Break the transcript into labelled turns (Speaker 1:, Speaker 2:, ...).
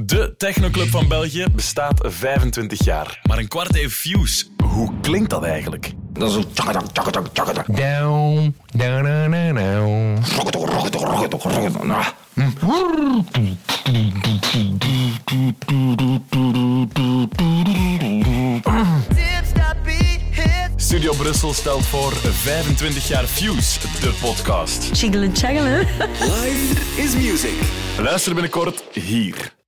Speaker 1: De technoclub van België bestaat 25 jaar. Maar een kwart heeft Fuse. Hoe klinkt dat eigenlijk?
Speaker 2: Dat is een.
Speaker 3: Down, down, down, down,
Speaker 1: Studio Brussel stelt voor 25 jaar Fuse, de podcast.
Speaker 4: Chiggelen chaggelen.
Speaker 5: Life is music.
Speaker 1: Luister binnenkort hier.